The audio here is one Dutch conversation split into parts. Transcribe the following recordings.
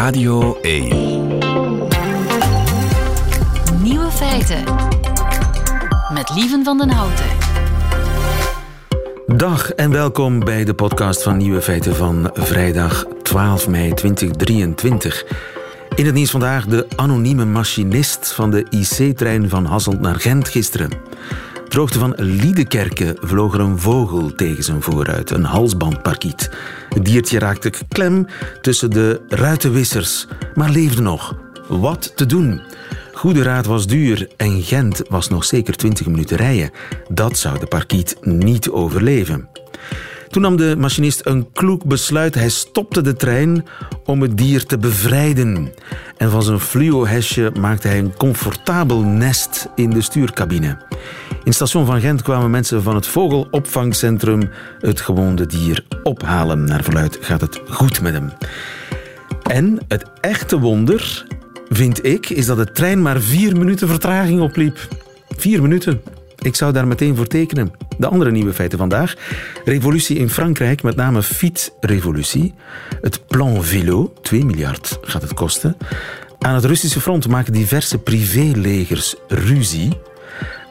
Radio 1. Nieuwe feiten. Met Lieven van den Houten. Dag en welkom bij de podcast van Nieuwe Feiten van vrijdag 12 mei 2023. In het nieuws vandaag de anonieme machinist van de IC-trein van Hasselt naar Gent gisteren. Ter hoogte van Liedekerke vloog er een vogel tegen zijn vooruit, een halsbandparkiet. Het diertje raakte klem tussen de ruitenwissers, maar leefde nog. Wat te doen? Goede raad was duur en Gent was nog zeker 20 minuten rijden. Dat zou de parkiet niet overleven. Toen nam de machinist een kloek besluit. Hij stopte de trein om het dier te bevrijden. En van zijn fluo-hesje maakte hij een comfortabel nest in de stuurcabine. In station van Gent kwamen mensen van het vogelopvangcentrum het gewonde dier ophalen. Naar verluid gaat het goed met hem. En het echte wonder, vind ik, is dat de trein maar vier minuten vertraging opliep. Vier minuten. Ik zou daar meteen voor tekenen. De andere nieuwe feiten vandaag. Revolutie in Frankrijk, met name fietsrevolutie. Het plan Vélo, 2 miljard gaat het kosten. Aan het Russische front maken diverse privélegers ruzie.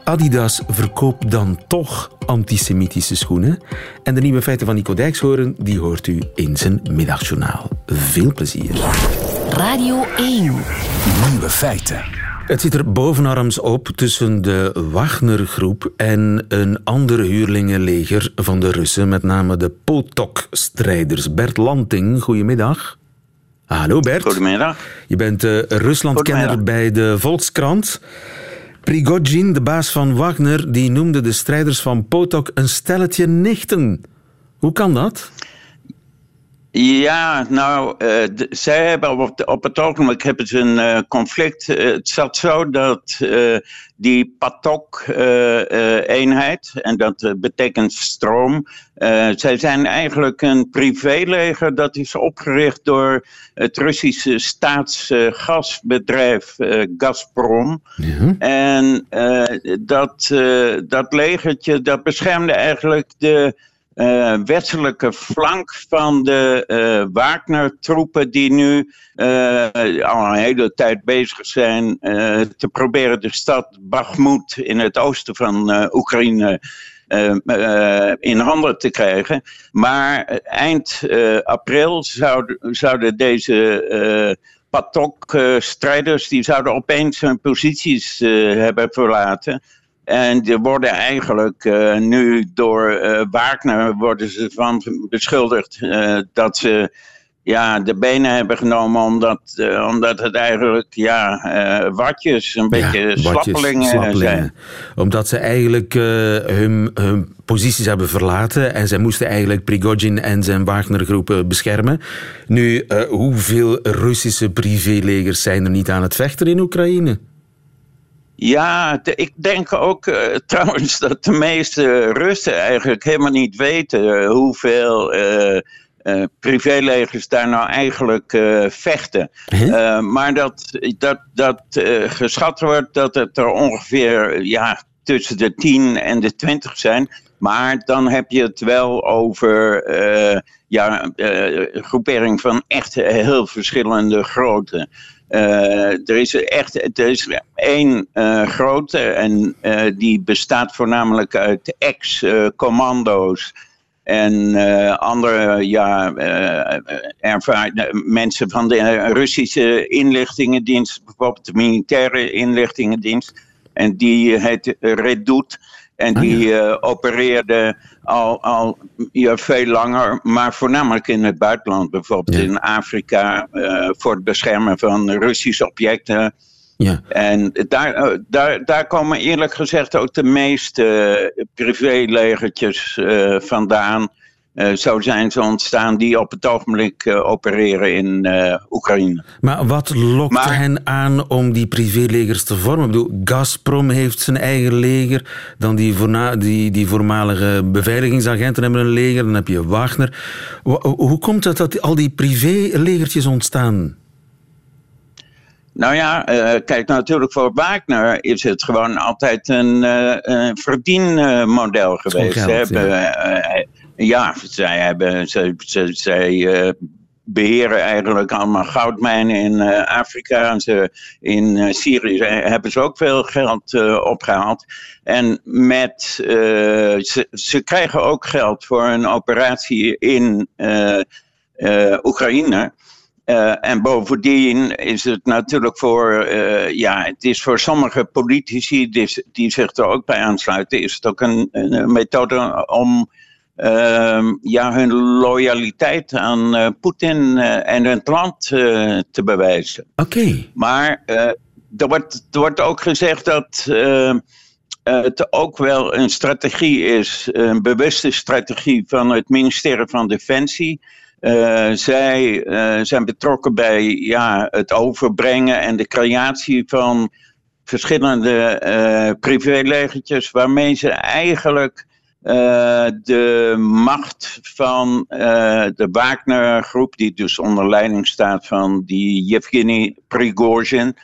Adidas verkoopt dan toch antisemitische schoenen. En de nieuwe feiten van Nico Dijkshoorn, die hoort u in zijn middagjournaal. Veel plezier. Radio 1. Nieuwe feiten. Het zit er bovenarms op tussen de Wagner-groep en een andere huurlingenleger van de Russen, met name de Potok-strijders. Bert Lanting, goedemiddag. Hallo Bert. Goedemiddag. Je bent uh, Ruslandkenner bij de Volkskrant. Prigozhin, de baas van Wagner, die noemde de strijders van Potok een stelletje nichten. Hoe kan dat? Ja, nou, eh, zij hebben op, het- op het ogenblik hebben ze een eh, conflict. Eh, het zat zo dat die PATOK-eenheid, en dat betekent stroom, zij zijn eigenlijk een privéleger dat is opgericht door het Russische staatsgasbedrijf Gazprom. Ja. En dat, dat legertje dat beschermde eigenlijk de eh, westelijke flank van de eh Wagner-troepen die nu eh, al een hele tijd bezig zijn te proberen de stad Bakhmut in het oosten van Oekraïne in handen te krijgen. Maar eind april zouden, zouden deze Patok-strijders die zouden opeens hun posities hebben verlaten. En er worden eigenlijk eh, nu door eh, Wagner worden ze van beschuldigd eh, dat ze ja, de benen hebben genomen omdat, omdat het eigenlijk ja, watjes, een beetje watjes, slappelingen, slappelingen. zijn. Omdat ze eigenlijk hun, hun posities hebben verlaten en zij moesten eigenlijk Prigozhin en zijn Wagnergroep beschermen. Nu, hoeveel Russische privélegers zijn er niet aan het vechten in Oekraïne? Ja, de- ik denk ook eh, trouwens dat de meeste Russen eigenlijk helemaal niet weten eh, hoeveel eh, privélegers daar nou eigenlijk vechten. Maar dat, dat, dat geschat wordt dat het er ongeveer ja, tussen de 10 en de 20 zijn. Maar dan heb je het wel over ja, groepering van echt heel verschillende grootte. Eh, er is echt er is één eh, grote en eh, die bestaat voornamelijk uit ex-commando's. En andere ja, eh, mensen van de Russische inlichtingendienst, bijvoorbeeld de militaire inlichtingendienst. En die heet Redout. En Ah, die eh, opereerde al, al ja, veel langer, maar voornamelijk in het buitenland. Bijvoorbeeld Ja. in Afrika eh, voor het beschermen van Russische objecten. Ja. En daar, eh, daar, daar komen eerlijk gezegd ook de meeste privélegertjes vandaan. Eh, zo zijn ze ontstaan die op het ogenblik eh, opereren in eh, Oekraïne. Maar wat Maar- hen aan om die privélegers te vormen? Ik bedoel, Gazprom heeft zijn eigen leger. Dan die, voorna- die, die voormalige beveiligingsagenten hebben een leger. Dan heb je Wagner. Wa- Hoe komt het dat al die privélegertjes ontstaan? Nou ja, kijk, natuurlijk voor Wagner is het gewoon altijd een, verdienmodel geweest. geld, Ze hebben, ja, zij hebben, ze, zij eh, beheren eigenlijk allemaal goudmijnen in Afrika. En ze, in Syrië hebben ze ook veel geld opgehaald. En met, ze, ze, krijgen ook geld voor een operatie in Oekraïne. Uh, en bovendien is het natuurlijk voor, uh, ja, het is voor sommige politici die, die, zich er ook bij aansluiten, is het ook een, een methode om uh, ja, hun loyaliteit aan uh, Poetin en het land te bewijzen. Oké. Maar er, wordt, er wordt ook gezegd dat het ook wel een strategie is, een bewuste strategie van het ministerie van Defensie uh, zij uh, zijn betrokken bij ja, het overbrengen en de creatie van verschillende uh, privélegertjes, waarmee ze eigenlijk de macht van de Wagner-groep, die dus onder leiding staat van die Yevgeny Prigozhin,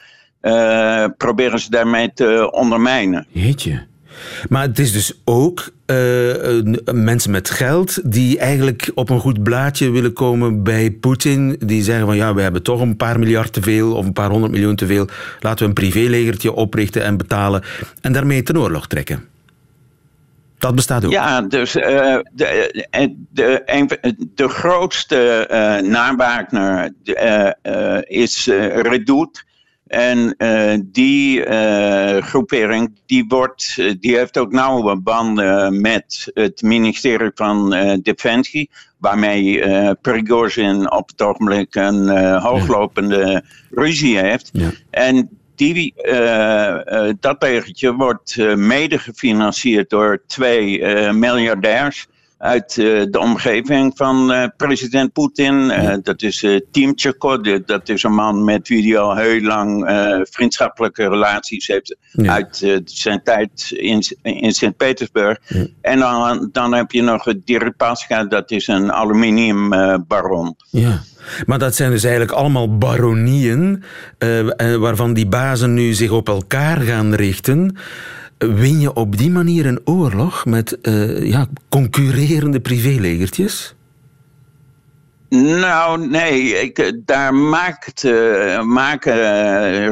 proberen ze daarmee te ondermijnen. Jeetje. Maar het is dus ook mensen met geld die eigenlijk op een goed blaadje willen komen bij Poetin. Die zeggen van ja, we hebben toch een paar miljard te veel of een paar honderd miljoen te veel. Laten we een privélegertje oprichten en betalen en daarmee ten oorlog trekken. Dat bestaat ook. Ja, dus uh, de, de, een, de grootste uh, is Redoute. En die groepering die wordt, die heeft ook nauwe banden met het ministerie van Defensie, waarmee Prigozhin op het ogenblik een hooglopende ruzie heeft. Ja. En die, dat legertje wordt mede gefinancierd door twee miljardairs uit de omgeving van president Poetin. Dat is uh, Timchenko, dat is een man met wie hij al heel lang vriendschappelijke relaties heeft uit zijn tijd in, in Sint-Petersburg. Ja. En dan, dan heb je nog Deripaska, dat is een aluminiumbaron. ja. Maar dat zijn dus eigenlijk allemaal baronieën waarvan die bazen nu zich op elkaar gaan richten. Win je op die manier een oorlog met uh, ja, concurrerende privélegertjes? Nou, nee, ik, daar maakt, maken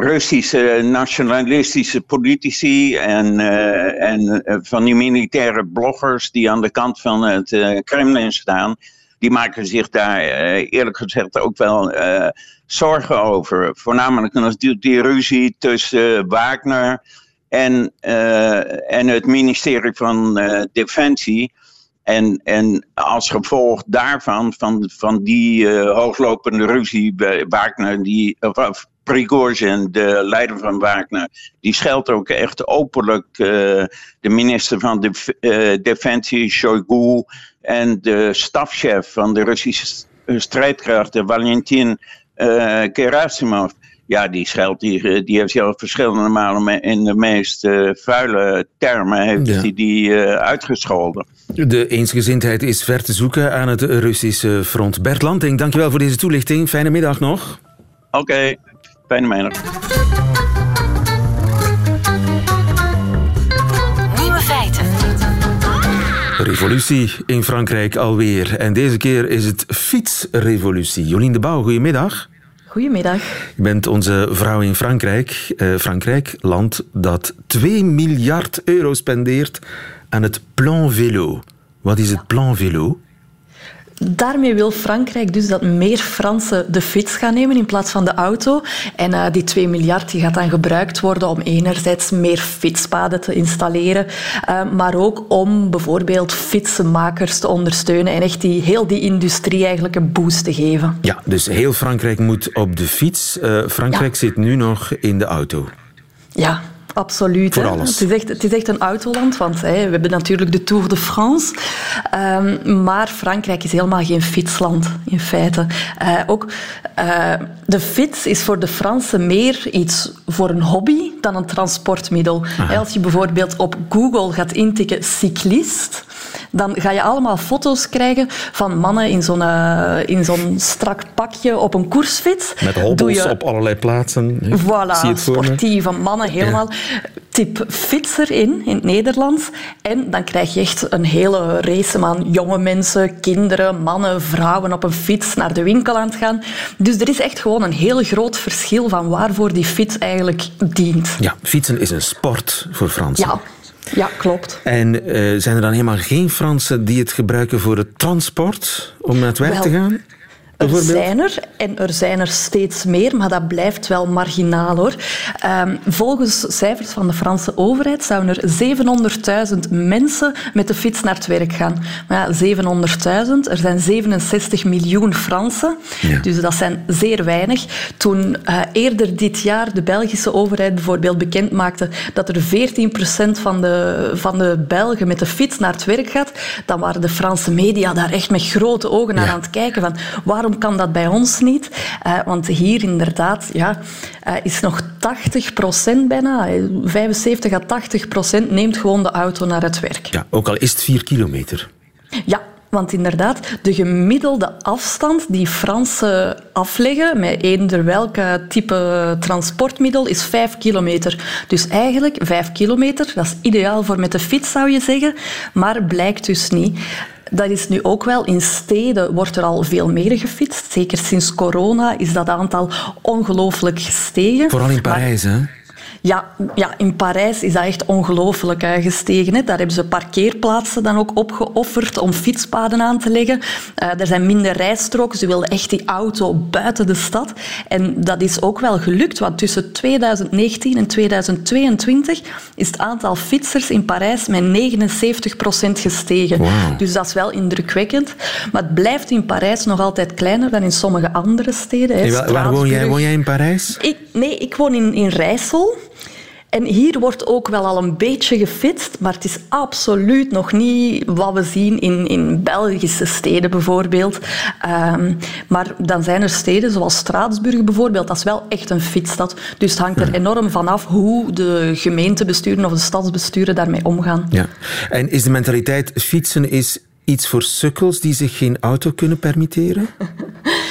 Russische nationalistische politici en, en van die militaire bloggers die aan de kant van het Kremlin staan, die maken zich daar eerlijk gezegd ook wel zorgen over. Voornamelijk die, die ruzie tussen Wagner en, uh, en het ministerie van Defensie. En, en als gevolg daarvan, van, van die hooglopende ruzie Wagner, die, of, Prigozhin, de leider van Wagner, die scheldt ook echt openlijk de minister van de, Defensie, Shoigu, en de stafchef van de Russische strijdkrachten, Valentin Gerasimov ja, die scheldt, die, eh, die heeft al verschillende malen in de meest uh, vuile termen heeft die uh, uitgescholden. De eensgezindheid is ver te zoeken aan het Russische front. Bert Lanting, dankjewel voor deze toelichting. Fijne middag nog. Oké, okay, fijne middag. Nieuwe feiten. Revolutie in Frankrijk alweer. En deze keer is het fietsrevolutie. Jolien de Bouw, goedemiddag. Goedemiddag. Je bent onze vrouw in Frankrijk. Uh, Frankrijk, land dat 2 miljard euro spendeert aan het Plan Vélo. Wat is het Plan Vélo? Daarmee wil Frankrijk dus dat meer Fransen de fiets gaan nemen in plaats van de auto. En uh, die 2 miljard die gaat dan gebruikt worden om enerzijds meer fietspaden te installeren, uh, maar ook om bijvoorbeeld fietsenmakers te ondersteunen en echt die, heel die industrie eigenlijk een boost te geven. Ja, dus heel Frankrijk moet op de fiets. Uh, Frankrijk ja. zit nu nog in de auto. Ja, Absoluut. Voor alles. Het, is echt, het is echt een autoland, want hè, we hebben natuurlijk de Tour de France. Um, maar Frankrijk is helemaal geen fietsland, in feite. Uh, ook uh, de fiets is voor de Fransen meer iets voor een hobby dan een transportmiddel. Aha. Als je bijvoorbeeld op Google gaat intikken cyclist, dan ga je allemaal foto's krijgen van mannen in zo'n, uh, in zo'n strak pakje op een koersfiets. Met hobbels je... op allerlei plaatsen. Voilà, sportieve mannen, helemaal. Ja. Type fietser in, in het Nederlands. En dan krijg je echt een hele race aan jonge mensen, kinderen, mannen, vrouwen op een fiets naar de winkel aan het gaan. Dus er is echt gewoon een heel groot verschil van waarvoor die fiets eigenlijk dient. Ja, fietsen is een sport voor Fransen. Ja. Ja, klopt. En uh, zijn er dan helemaal geen Fransen die het gebruiken voor het transport om naar het werk te gaan? Er zijn er en er zijn er steeds meer, maar dat blijft wel marginaal hoor. Um, volgens cijfers van de Franse overheid zouden er 700.000 mensen met de fiets naar het werk gaan. Maar ja, 700.000, er zijn 67 miljoen Fransen, ja. dus dat zijn zeer weinig. Toen uh, eerder dit jaar de Belgische overheid bijvoorbeeld bekend maakte dat er 14% van de, van de Belgen met de fiets naar het werk gaat, dan waren de Franse media daar echt met grote ogen naar ja. aan het kijken van waarom kan dat bij ons niet? Uh, want hier inderdaad ja, uh, is nog 80 procent bijna, 75 à 80 procent neemt gewoon de auto naar het werk. Ja, ook al is het 4 kilometer. Ja, want inderdaad, de gemiddelde afstand die Fransen afleggen met eender welk type transportmiddel is 5 kilometer. Dus eigenlijk 5 kilometer, dat is ideaal voor met de fiets zou je zeggen, maar blijkt dus niet. Dat is nu ook wel in steden wordt er al veel meer gefietst. Zeker sinds corona is dat aantal ongelooflijk gestegen. Vooral in Parijs, hè? Ja, ja, in Parijs is dat echt ongelooflijk gestegen. Hè. Daar hebben ze parkeerplaatsen dan ook opgeofferd om fietspaden aan te leggen. Uh, er zijn minder rijstroken. Ze wilden echt die auto buiten de stad. En dat is ook wel gelukt, want tussen 2019 en 2022 is het aantal fietsers in Parijs met 79 procent gestegen. Wow. Dus dat is wel indrukwekkend. Maar het blijft in Parijs nog altijd kleiner dan in sommige andere steden. Hè. Hey, waar, waar woon jij? Woon jij in Parijs? Ik, nee, ik woon in, in Rijssel. En hier wordt ook wel al een beetje gefitst, maar het is absoluut nog niet wat we zien in, in Belgische steden bijvoorbeeld. Um, maar dan zijn er steden zoals Straatsburg bijvoorbeeld, dat is wel echt een fietsstad. Dus het hangt er enorm vanaf hoe de gemeentebesturen of de stadsbesturen daarmee omgaan. Ja. En is de mentaliteit fietsen is iets voor sukkels die zich geen auto kunnen permitteren?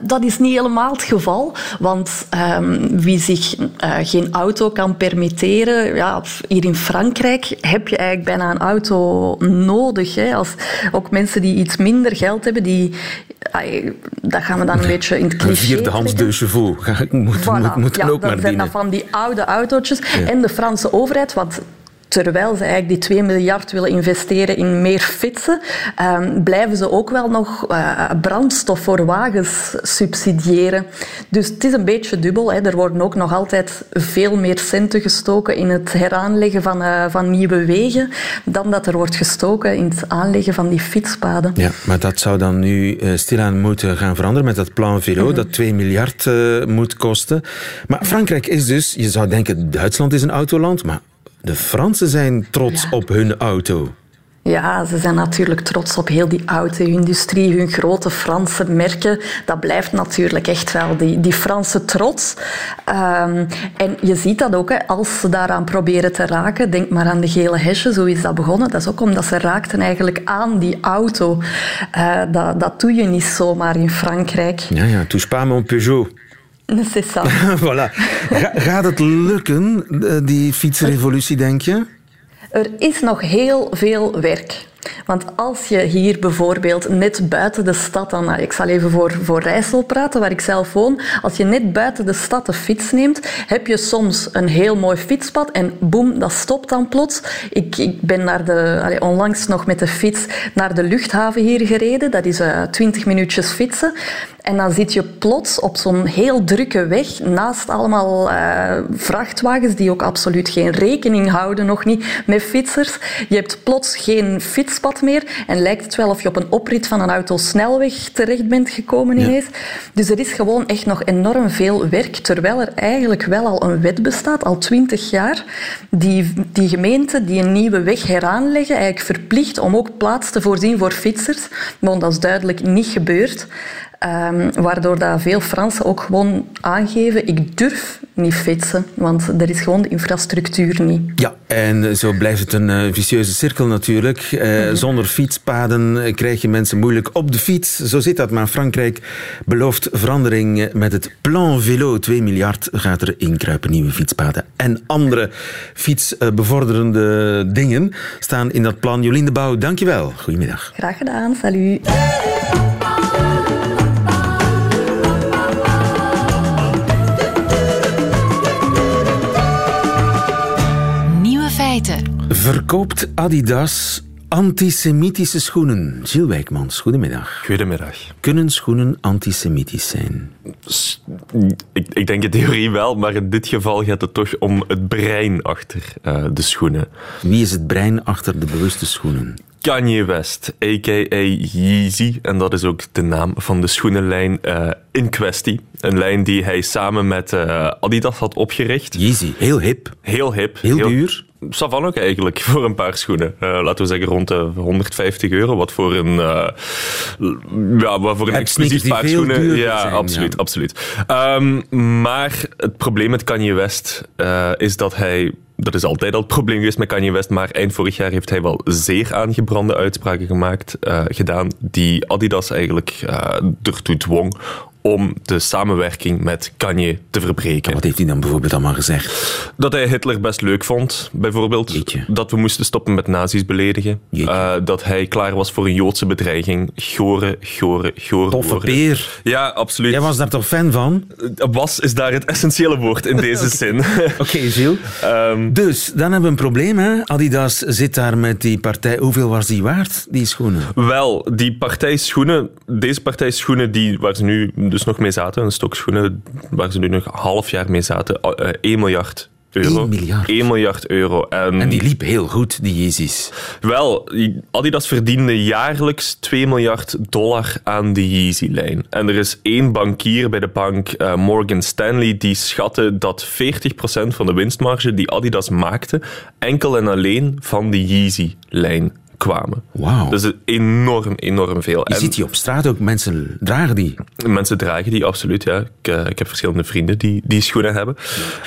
Dat is niet helemaal het geval, want um, wie zich uh, geen auto kan permitteren, ja, hier in Frankrijk heb je eigenlijk bijna een auto nodig. Hè. Als, ook mensen die iets minder geld hebben, die, ay, dat gaan we dan een beetje in het cliché Een vierdehands de chevaux, moet, voilà. moet, moet ja, ook maar dat zijn dienen. van die oude autootjes. Ja. En de Franse overheid, wat terwijl ze eigenlijk die 2 miljard willen investeren in meer fietsen, um, blijven ze ook wel nog uh, brandstof voor wagens subsidiëren. Dus het is een beetje dubbel. Hè. Er worden ook nog altijd veel meer centen gestoken in het heraanleggen van, uh, van nieuwe wegen dan dat er wordt gestoken in het aanleggen van die fietspaden. Ja, maar dat zou dan nu uh, stilaan moeten gaan veranderen met dat plan Velo, mm-hmm. dat 2 miljard moet kosten. Maar Frankrijk is dus, je zou denken Duitsland is een autoland, maar de Fransen zijn trots ja. op hun auto. Ja, ze zijn natuurlijk trots op heel die auto-industrie, hun grote Franse merken. Dat blijft natuurlijk echt wel die, die Franse trots. Um, en je ziet dat ook, hè, als ze daaraan proberen te raken. Denk maar aan de gele hesje, zo is dat begonnen. Dat is ook omdat ze raakten eigenlijk aan die auto. Uh, dat, dat doe je niet zomaar in Frankrijk. Ja, ja, touche pas mon Peugeot. C'est ça. voilà. Ga, gaat het lukken, die fietsrevolutie, denk je? Er is nog heel veel werk. Want als je hier bijvoorbeeld net buiten de stad, dan, ik zal even voor, voor Rijssel praten, waar ik zelf woon. Als je net buiten de stad de fiets neemt, heb je soms een heel mooi fietspad en boem, dat stopt dan plots. Ik, ik ben naar de, allez, onlangs nog met de fiets naar de luchthaven hier gereden. Dat is uh, 20 minuutjes fietsen. En dan zit je plots op zo'n heel drukke weg naast allemaal uh, vrachtwagens die ook absoluut geen rekening houden, nog niet, met fietsers. Je hebt plots geen fietspad meer en lijkt het wel of je op een oprit van een autosnelweg terecht bent gekomen ineens. Ja. Dus er is gewoon echt nog enorm veel werk, terwijl er eigenlijk wel al een wet bestaat, al twintig jaar, die, die gemeenten die een nieuwe weg heraanleggen, eigenlijk verplicht om ook plaats te voorzien voor fietsers. Maar dat is duidelijk niet gebeurd. Ehm, waardoor dat veel Fransen ook gewoon aangeven, ik durf niet fietsen, want er is gewoon de infrastructuur niet. Ja, en zo blijft het een uh, vicieuze cirkel natuurlijk. Uh, Zonder fietspaden krijg je mensen moeilijk op de fiets. Zo zit dat, maar Frankrijk belooft verandering met het Plan Vélo. 2 miljard gaat er inkruipen, nieuwe fietspaden. En andere fietsbevorderende dingen staan in dat plan. Jolien de Bouw, dankjewel. Goedemiddag. Graag gedaan, salut. Verkoopt Adidas antisemitische schoenen? Gilles Wijkmans, goedemiddag. Goedemiddag. Kunnen schoenen antisemitisch zijn? Ik, ik, denk in theorie wel, maar in dit geval gaat het toch om het brein achter uh, de schoenen. Wie is het brein achter de bewuste schoenen? Kanye West, a.k.a. Yeezy. En dat is ook de naam van de schoenenlijn uh, in kwestie. Een lijn die hij samen met uh, Adidas had opgericht. Yeezy, heel hip. Heel hip. Heel, heel duur. Savan ook eigenlijk voor een paar schoenen. Uh, laten we zeggen rond de 150 euro. Wat voor een, uh, ja, wat voor een exclusief paar schoenen. Ja, zijn, absoluut. ja. absoluut. Um, maar het probleem met Kanye West uh, is dat hij dat is altijd al het probleem geweest met Kanye West, maar eind vorig jaar heeft hij wel zeer aangebrande uitspraken gemaakt, uh, gedaan, die Adidas eigenlijk uh, ertoe dwong om de samenwerking met Kanye te verbreken. En wat heeft hij dan bijvoorbeeld allemaal gezegd? Dat hij Hitler best leuk vond, bijvoorbeeld. Jeetje. Dat we moesten stoppen met nazi's beledigen. Uh, dat hij klaar was voor een Joodse bedreiging. Gore, gore, gore. Toffe peer. Ja, absoluut. Jij was daar toch fan van? Was is daar het essentiële woord in deze okay. zin. Oké, okay, Gilles. Um, dus, dan hebben we een probleem, hè? Adidas zit daar met die partij. Hoeveel was die waard, die schoenen? Wel, die partij schoenen, deze partij schoenen die, waar ze nu dus nog mee zaten, een stok schoenen waar ze nu nog een half jaar mee zaten, uh, 1 miljard euro. 1 miljard. 1 miljard euro. En, en die liep heel goed, die Yeezys. Wel, Adidas verdiende jaarlijks 2 miljard dollar aan de Yeezy-lijn. En er is één bankier bij de bank, uh, Morgan Stanley, die schatte dat 40% van de winstmarge die Adidas maakte enkel en alleen van de Yeezy-lijn kwamen. Wauw. Dat is enorm, enorm veel. Je en ziet die op straat ook, mensen dragen die. Mensen dragen die, absoluut, ja. Ik, uh, ik heb verschillende vrienden die die schoenen hebben.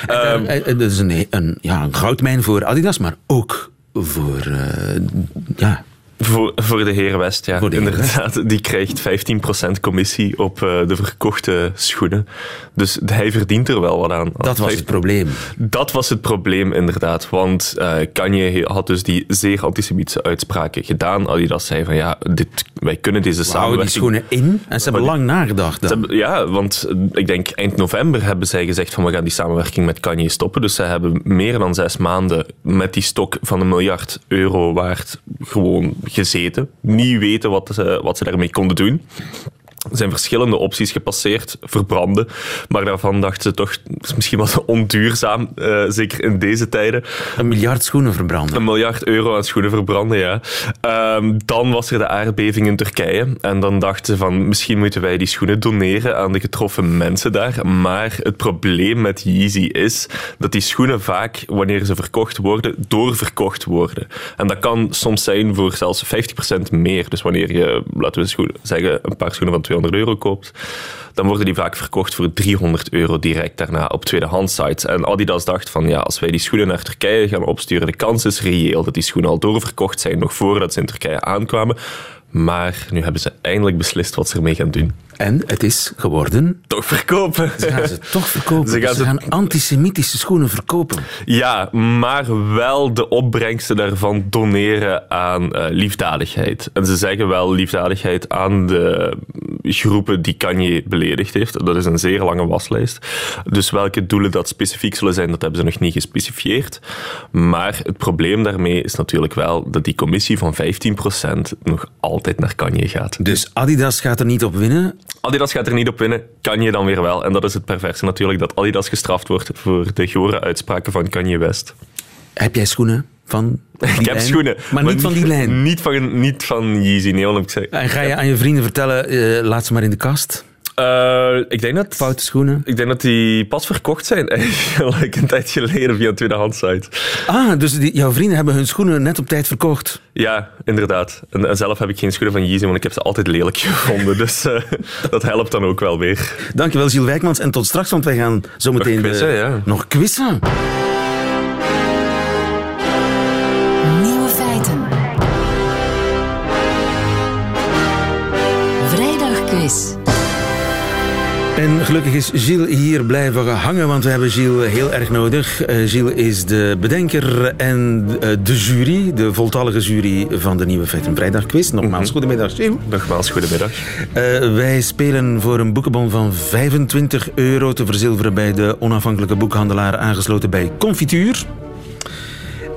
Ja. Um, uh, dat is een, een, ja, een goudmijn voor Adidas, maar ook voor, uh, ja... Voor, voor de Heer West, ja. Inderdaad, die krijgt 15% commissie op uh, de verkochte schoenen. Dus hij verdient er wel wat aan. Dat was het probleem. Dat was het probleem, inderdaad. Want uh, Kanye had dus die zeer antisemitische uitspraken gedaan. Adidas zei van ja, dit, wij kunnen deze We samenwerking... die schoenen in en ze hebben lang nagedacht. Dan. Hebben, ja, want ik denk eind november hebben zij gezegd van we gaan die samenwerking met Kanye stoppen. Dus zij hebben meer dan zes maanden met die stok van een miljard euro waard gewoon gezeten. Niet weten wat ze, wat ze daarmee konden doen. Er zijn verschillende opties gepasseerd, verbranden. Maar daarvan dachten ze toch, dat is misschien wat onduurzaam, uh, zeker in deze tijden. Een miljard schoenen verbranden. Een miljard euro aan schoenen verbranden, ja. Um, dan was er de aardbeving in Turkije. En dan dachten ze van, misschien moeten wij die schoenen doneren aan de getroffen mensen daar. Maar het probleem met Yeezy is dat die schoenen vaak, wanneer ze verkocht worden, doorverkocht worden. En dat kan soms zijn voor zelfs 50% meer. Dus wanneer je, laten we zeggen, een paar schoenen van 200 euro koopt, dan worden die vaak verkocht voor 300 euro direct daarna op tweedehands sites. En Adidas dacht van ja, als wij die schoenen naar Turkije gaan opsturen, de kans is reëel dat die schoenen al doorverkocht zijn nog voordat ze in Turkije aankwamen. Maar nu hebben ze eindelijk beslist wat ze ermee gaan doen. En het is geworden... Toch verkopen. Ze gaan ze toch verkopen. Ze gaan, ze gaan antisemitische schoenen verkopen. Ja, maar wel de opbrengsten daarvan doneren aan uh, liefdadigheid. En ze zeggen wel liefdadigheid aan de groepen die Kanye beledigd heeft. Dat is een zeer lange waslijst. Dus welke doelen dat specifiek zullen zijn, dat hebben ze nog niet gespecifieerd. Maar het probleem daarmee is natuurlijk wel dat die commissie van 15% nog altijd naar Kanye gaat. Dus Adidas gaat er niet op winnen? Adidas gaat er niet op winnen, Kanye dan weer wel. En dat is het perverse natuurlijk, dat Adidas gestraft wordt voor de gore uitspraken van Kanye West. Heb jij schoenen van die Ik heb lijn? schoenen. Maar, niet van die lijn? Niet van, niet van Yeezy, nee, ik zeg... En ga je aan je vrienden vertellen, uh, laat ze maar in de kast? Uh, ik denk dat... Foute schoenen? Ik denk dat die pas verkocht zijn, eigenlijk een tijd geleden via een tweedehands site. Ah, dus die, jouw vrienden hebben hun schoenen net op tijd verkocht? Ja, inderdaad. En, zelf heb ik geen schoenen van Yeezy, want ik heb ze altijd lelijk gevonden. Dus uh, dat helpt dan ook wel weer. Dankjewel, Gilles Wijkmans. En tot straks, want wij gaan zo meteen... Nog quizzen, ja. Nog quizzen. Gelukkig is Gilles hier blijven hangen, want we hebben Gilles heel erg nodig. Uh, Gilles is de bedenker en uh, de jury, de voltallige jury van de Nieuwe Feiten Vrijdag quiz. Nogmaals, mm goedemiddag Gilles. Nogmaals, goedemiddag. Uh, wij spelen voor een boekenbon van 25 euro te verzilveren bij de onafhankelijke boekhandelaar aangesloten bij Confituur.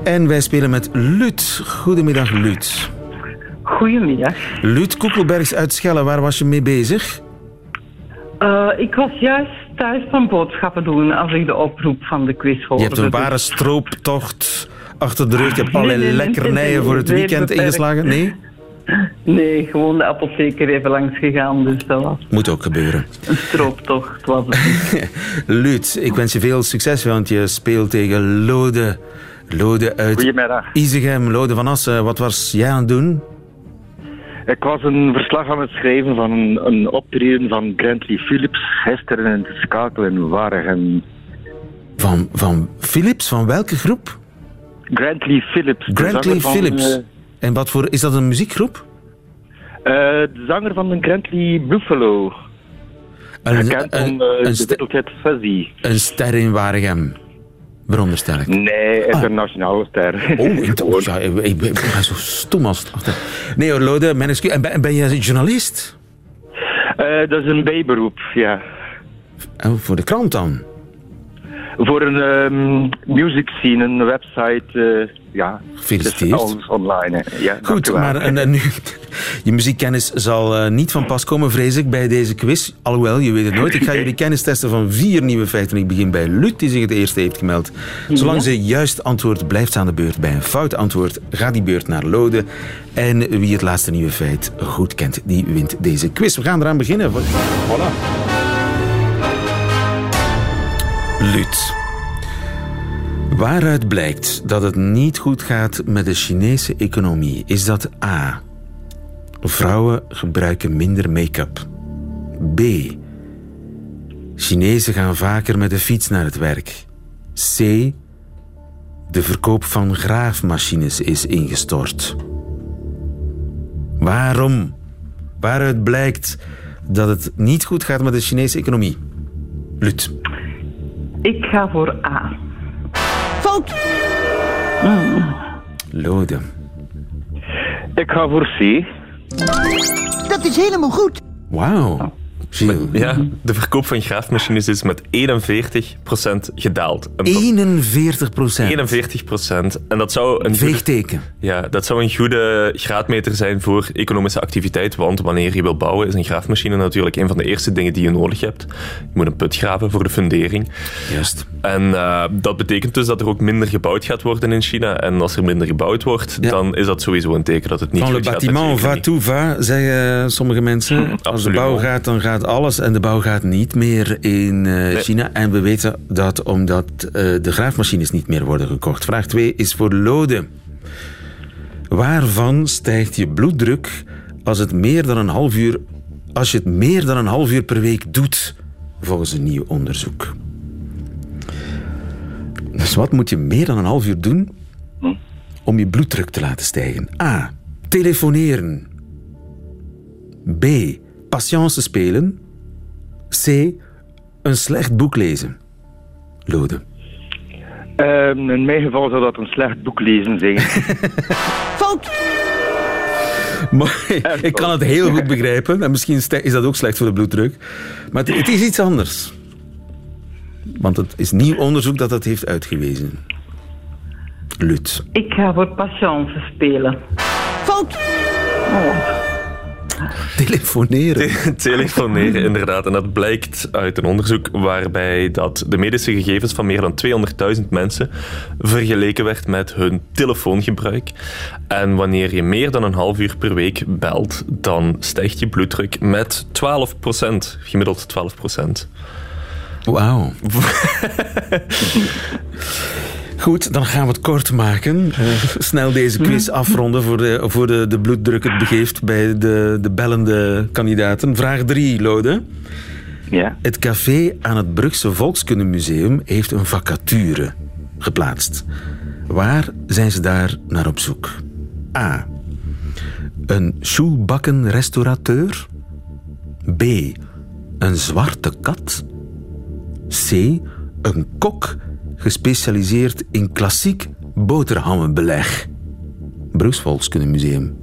En wij spelen met Lut. Goedemiddag Lut. Goedemiddag. Lut Koekelbergs uit Schelle, waar was je mee bezig? Uh, ik was juist thuis van boodschappen doen als ik de oproep van de quiz hoorde. Je hebt een ware strooptocht achter de rug. Je hebt allerlei lekkernijen voor het weekend ingeslagen. Nee? Nee, gewoon de apotheker even langs gegaan. Dus dat was Moet ook gebeuren. Een strooptocht was het. Luut, ik wens je veel succes, want je speelt tegen Lode. Lode uit Goedemiddag. Isegem. Lode van Assen, wat was jij aan het doen? Ik was een verslag aan het schrijven van een, een optreden van Grantley Philips gisteren in te schakelen in Waregem. Van, van Philips? Van welke groep? Grantley Philips. Grantley Philips. Uh, en wat voor, is dat een muziekgroep? Uh, de zanger van de Grantley Buffalo. Een, Gekend een, van uh, de Fuzzy. Een ster in Waregem veronderstel ik. Nee, internationale ah. ster. Oh, ja, ik, ik, ben zo stom als het Nee hoor, Lode, mijn excuus. En ben, ben jij journalist? Uh, dat is een bijberoep, ja. Oh, voor de krant dan? Voor een um, music scene, een website... Uh, ja, Gefeliciteerd. alles online. Ja, Goed, maar en, nu, je muziekkennis zal uh, niet van pas komen, vrees ik, bij deze quiz. Alhoewel, je weet het nooit. Ik ga jullie kennis testen van vier nieuwe feiten. Ik begin bij Lut, die zich het eerste heeft gemeld. Zolang ze juist antwoord blijft aan de beurt. Bij een fout antwoord gaat die beurt naar Lode. En wie het laatste nieuwe feit goed kent, die wint deze quiz. We gaan eraan beginnen. Voilà. Lut. Waaruit blijkt dat het niet goed gaat met de Chinese economie? Is dat A. Vrouwen gebruiken minder make-up. B. Chinezen gaan vaker met de fiets naar het werk. C. De verkoop van graafmachines is ingestort. Waarom? Waaruit blijkt dat het niet goed gaat met de Chinese economie? Lut. Ik ga voor A. Fout! Mm. Lode. Ik ga voor C. Dat is helemaal goed. Wauw. Ja, de verkoop van graafmachines is met 41% gedaald. 41 41% En dat zou een veegteken. Ja, dat zou een goede graadmeter zijn voor economische activiteit. Want wanneer je wil bouwen, is een graafmachine natuurlijk een van de eerste dingen die je nodig hebt. Je moet een put graven voor de fundering. Juist. En uh, dat betekent dus dat er ook minder gebouwd gaat worden in China. En als er minder gebouwd wordt, ja. dan is dat sowieso een teken dat het niet Van goed gaat. Van le bâtiment va tout va, zeggen sommige mensen. Als de bouw gaat, dan gaat alles. En de bouw gaat niet meer in uh, nee. China. En we weten dat omdat uh, de graafmachines niet meer worden gekocht. Vraag 2 is voor Lode. Waarvan stijgt je bloeddruk als, het meer dan een half uur, als je het meer dan een half uur per week doet, volgens een nieuw onderzoek? Dus wat moet je meer dan een half uur doen om je bloeddruk te laten stijgen? A. Telefoneren. B. Patience spelen. C. Een slecht boek lezen. Lode. Um, in mijn geval zou dat een slecht boek lezen zijn. Fout! Maar ik kan het heel goed begrijpen. En misschien is dat ook slecht voor de bloeddruk. Maar het, het is iets anders. Want het is nieuw onderzoek dat dat heeft uitgewezen. Lut. Ik ga voor patience spelen. Fout! Oh. Telefoneren. Te- telefoneren, inderdaad. En dat blijkt uit een onderzoek waarbij dat de medische gegevens van meer dan 200.000 mensen vergeleken werd met hun telefoongebruik. En wanneer je meer dan een half uur per week belt, dan stijgt je bloeddruk met 12% gemiddeld 12% Wauw. Goed, dan gaan we het kort maken. Eh, snel deze quiz afronden voor, de, voor de, de bloeddruk het begeeft bij de, de bellende kandidaten. Vraag 3, Lode. Ja. Het café aan het Brugse Volkskundemuseum heeft een vacature geplaatst. Waar zijn ze daar naar op zoek? A. Een shoebakkenrestaurateur. B. Een zwarte kat. C. Een kok gespecialiseerd in klassiek boterhammenbeleg. Brugs Volkskundemuseum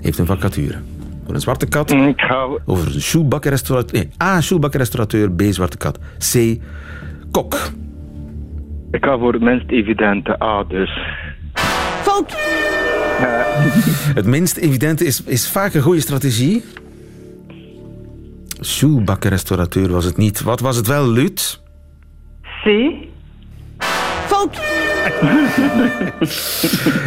heeft een vacature. Voor een zwarte kat, Ik ga, over een shoebakkenrestaurateur. Nee, A. Shoebakkenrestaurateur, B. Zwarte kat. C. Kok. ik ga voor het minst evidente A, dus. Fout. Het minst evidente is, is vaak een goede strategie. Shoebakkenrestaurateur was het niet. Wat was het wel, Lut? C. Fout.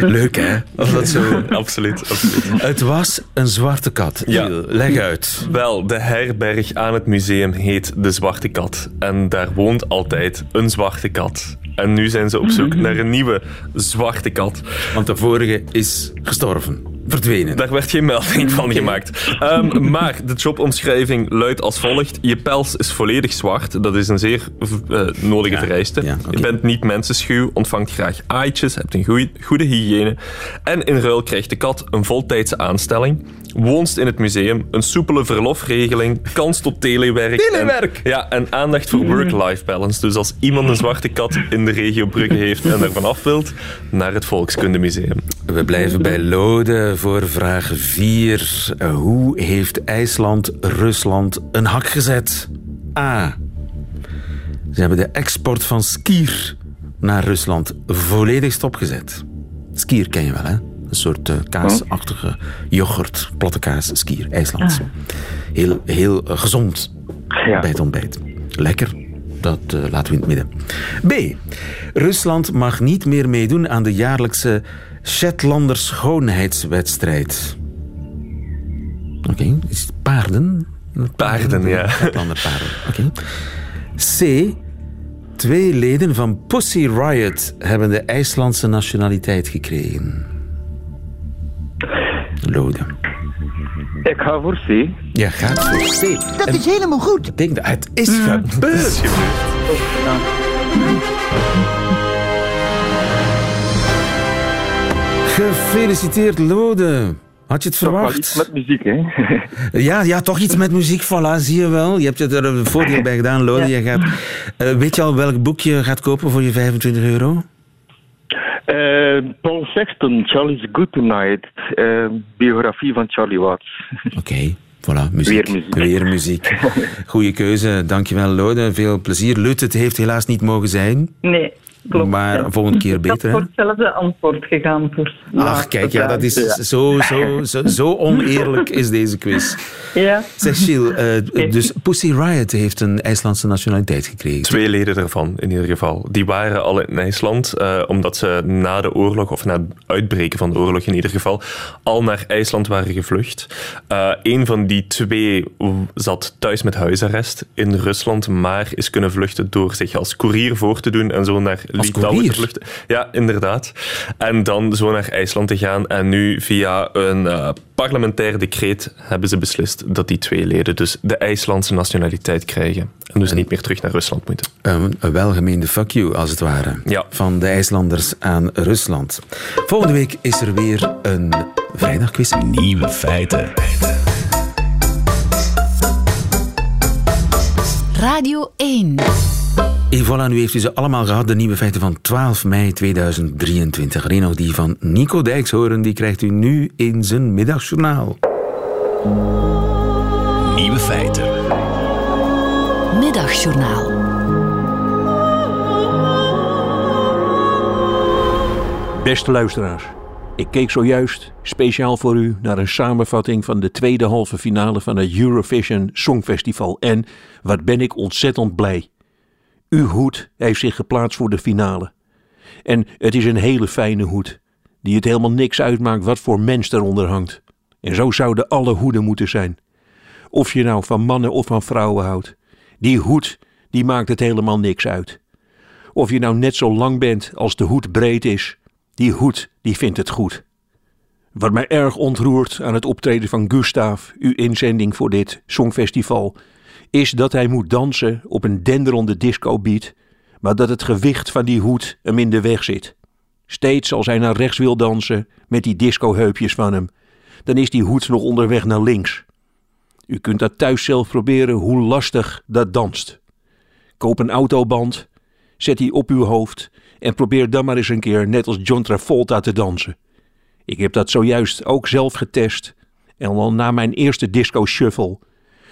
Leuk, hè? Of dat zo... Absoluut, absoluut. Het was een zwarte kat. Ja. Leg uit. Wel, de herberg aan het museum heet De Zwarte Kat. En daar woont altijd een zwarte kat. En nu zijn ze op zoek naar een nieuwe zwarte kat. Want de vorige is gestorven. Verdwenen. Daar werd geen melding van gemaakt. Ehm, maar de jobomschrijving luidt als volgt. Je pels is volledig zwart. Dat is een zeer eh, nodige Ja, vereiste. ja. Je bent niet mensenschuw, ontvangt graag aaitjes, hebt een goeie- goede hygiëne. En in ruil krijgt de kat een voltijdse aanstelling. Woonst in het museum, een soepele verlofregeling, kans tot telewerk. Telewerk! En, ja, en aandacht voor work-life balance. Dus als iemand een zwarte kat in de regio Brugge heeft en er vanaf wilt, naar het Volkskundemuseum. We blijven bij Lode voor vraag 4. Hoe heeft IJsland Rusland een hak gezet? A. Ze hebben de export van skier naar Rusland volledig stopgezet. Skier ken je wel, hè? Een soort eh, kaasachtige yoghurt, platte kaas, skier, IJslands. Heel, heel eh, gezond Ja. bij het ontbijt. Lekker. Dat eh, laten we in het midden. B. Rusland mag niet meer meedoen aan de jaarlijkse Shetlander schoonheidswedstrijd. Oké, is het paarden? Paarden, ja. Shetlander paarden, oké. C. Twee leden van Pussy Riot hebben de IJslandse nationaliteit gekregen. Lode. Ik ga voor C. Ja, gaat voor C. Dat is helemaal goed. Ik denk dat het is gebeurd. Gefeliciteerd, Lode. Had je het Toch wel iets verwacht? met muziek, hè? Ja, ja, toch iets met muziek, voilà, zie je wel. Je hebt er een voordeel bij gedaan, Lode. Je gaat, Eh, weet je al welk boek je gaat kopen voor je 25 euro? Eh, Paul Sexton, Charlie's Good Tonight. eh, biografie van Charlie Watts. Oké, voilà, muziek. Weer muziek. Weer muziek. Goeie keuze, dankjewel, Lode. Veel plezier. Lut, het heeft helaas niet mogen zijn, Nee, klopt. maar ja. volgende keer Ik had beter, voor hetzelfde antwoord gegaan. Voor Ach, kijk, ja, dat is Ja. zo, zo, zo, zo oneerlijk is deze quiz. Ja. Zeg, Gilles, eh, dus Pussy Riot heeft een IJslandse nationaliteit gekregen. Twee leden daarvan, in ieder geval. Die waren al in IJsland, eh, omdat ze na de oorlog, of na het uitbreken van de oorlog in ieder geval, al naar IJsland waren gevlucht. Eh een van die twee zat thuis met huisarrest in Rusland, maar is kunnen vluchten door zich als koerier voor te doen en zo naar Ja, inderdaad. En dan zo naar IJsland te gaan. En nu via een eh, parlementair decreet hebben ze beslist dat die twee leden dus de IJslandse nationaliteit krijgen. En dus niet meer terug naar Rusland moeten. Een, een welgemeende fuck you, als het ware. Ja. Van de IJslanders aan Rusland. Volgende week is er weer een vrijdagquiz. Nieuwe feiten. Radio 1. En voilà, nu heeft u ze allemaal gehad, de nieuwe feiten van 12 mei 2023. Alleen nog die van Nico Dijkshoorn, die krijgt u nu in zijn middagjournaal. Nieuwe feiten. Middagjournaal. Beste luisteraars, Ik keek zojuist speciaal voor u naar een samenvatting van de tweede halve finale van het Eurovision Songfestival. En wat ben ik ontzettend blij. Uw hoed heeft zich geplaatst voor de finale. En het is een hele fijne hoed, die het helemaal niks uitmaakt wat voor mens eronder hangt. En zo zouden alle hoeden moeten zijn. Of je nou van mannen of van vrouwen houdt. Die hoed, die maakt het helemaal niks uit. Of je nou net zo lang bent als de hoed breed is, die hoed, die vindt het goed. Wat mij erg ontroert aan het optreden van Gustav, uw inzending voor dit Songfestival, is dat hij moet dansen op een denderende discobeat, maar dat het gewicht van die hoed hem in de weg zit. Steeds als hij naar rechts wil dansen met die discoheupjes van hem, dan is die hoed nog onderweg naar links. U kunt dat thuis zelf proberen hoe lastig dat danst. Koop een autoband, zet die op uw hoofd en probeer dan maar eens een keer net als John Travolta te dansen. Ik heb dat zojuist ook zelf getest en al na mijn eerste disco shuffle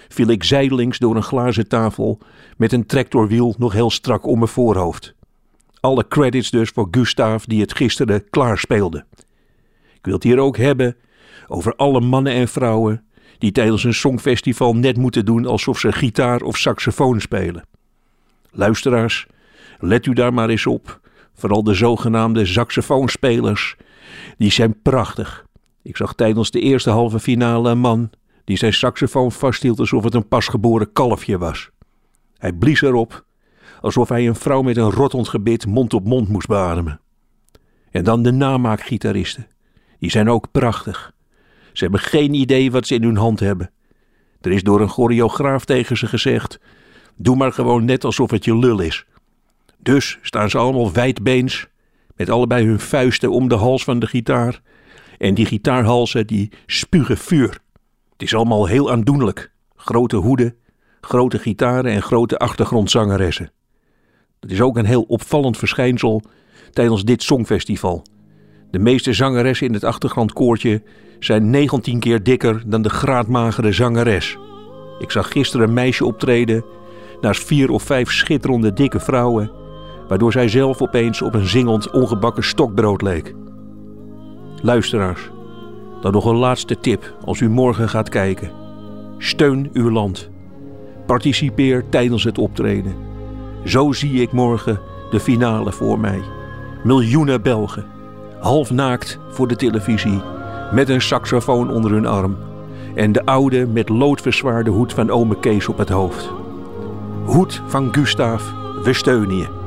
viel ik zijdelings door een glazen tafel met een tractorwiel nog heel strak om mijn voorhoofd. Alle credits dus voor Gustav die het gisteren klaarspeelde. Ik wil het hier ook hebben over alle mannen en vrouwen die tijdens een songfestival net moeten doen alsof ze gitaar of saxofoon spelen. Luisteraars, let u daar maar eens op. Vooral de zogenaamde saxofoonspelers. Die zijn prachtig. Ik zag tijdens de eerste halve finale een man die zijn saxofoon vasthield alsof het een pasgeboren kalfje was. Hij blies erop, alsof hij een vrouw met een rottend gebit mond op mond moest beademen. En dan de namaakgitaristen. Die zijn ook prachtig. Ze hebben geen idee wat ze in hun hand hebben. Er is door een choreograaf tegen ze gezegd: Doe maar gewoon net alsof het je lul is. Dus staan ze allemaal wijdbeens, met allebei hun vuisten om de hals van de gitaar. En die gitaarhalsen die spugen vuur. Het is allemaal heel aandoenlijk. Grote hoeden, grote gitaren en grote achtergrondzangeressen. Dat is ook een heel opvallend verschijnsel tijdens dit songfestival. De meeste zangeressen in het achtergrondkoortje zijn 19 keer dikker dan de graadmagere zangeres. Ik zag gisteren een meisje optreden naast vier of vijf schitterende dikke vrouwen, waardoor zij zelf opeens op een zingend ongebakken stokbrood leek. Luisteraars, dan nog een laatste tip als u morgen gaat kijken. Steun uw land. Participeer tijdens het optreden. Zo zie ik morgen de finale voor mij. Miljoenen Belgen, half naakt voor de televisie, met een saxofoon onder hun arm. En de oude met lood verzwaarde hoed van ome Kees op het hoofd. Hoed van Gustav, we steunen je.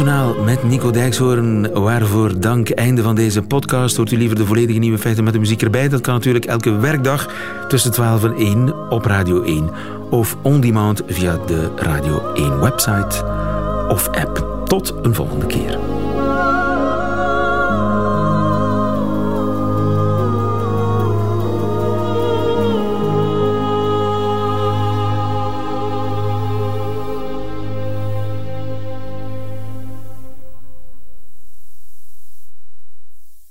Middagjournaal met Nico Dijkshoorn. Waarvoor dank. Einde van deze podcast. Hoort u liever de volledige nieuwe feiten met de muziek erbij? Dat kan natuurlijk elke werkdag tussen 12 en 1 op Radio 1. Of on demand via de Radio 1 website of app. Tot een volgende keer.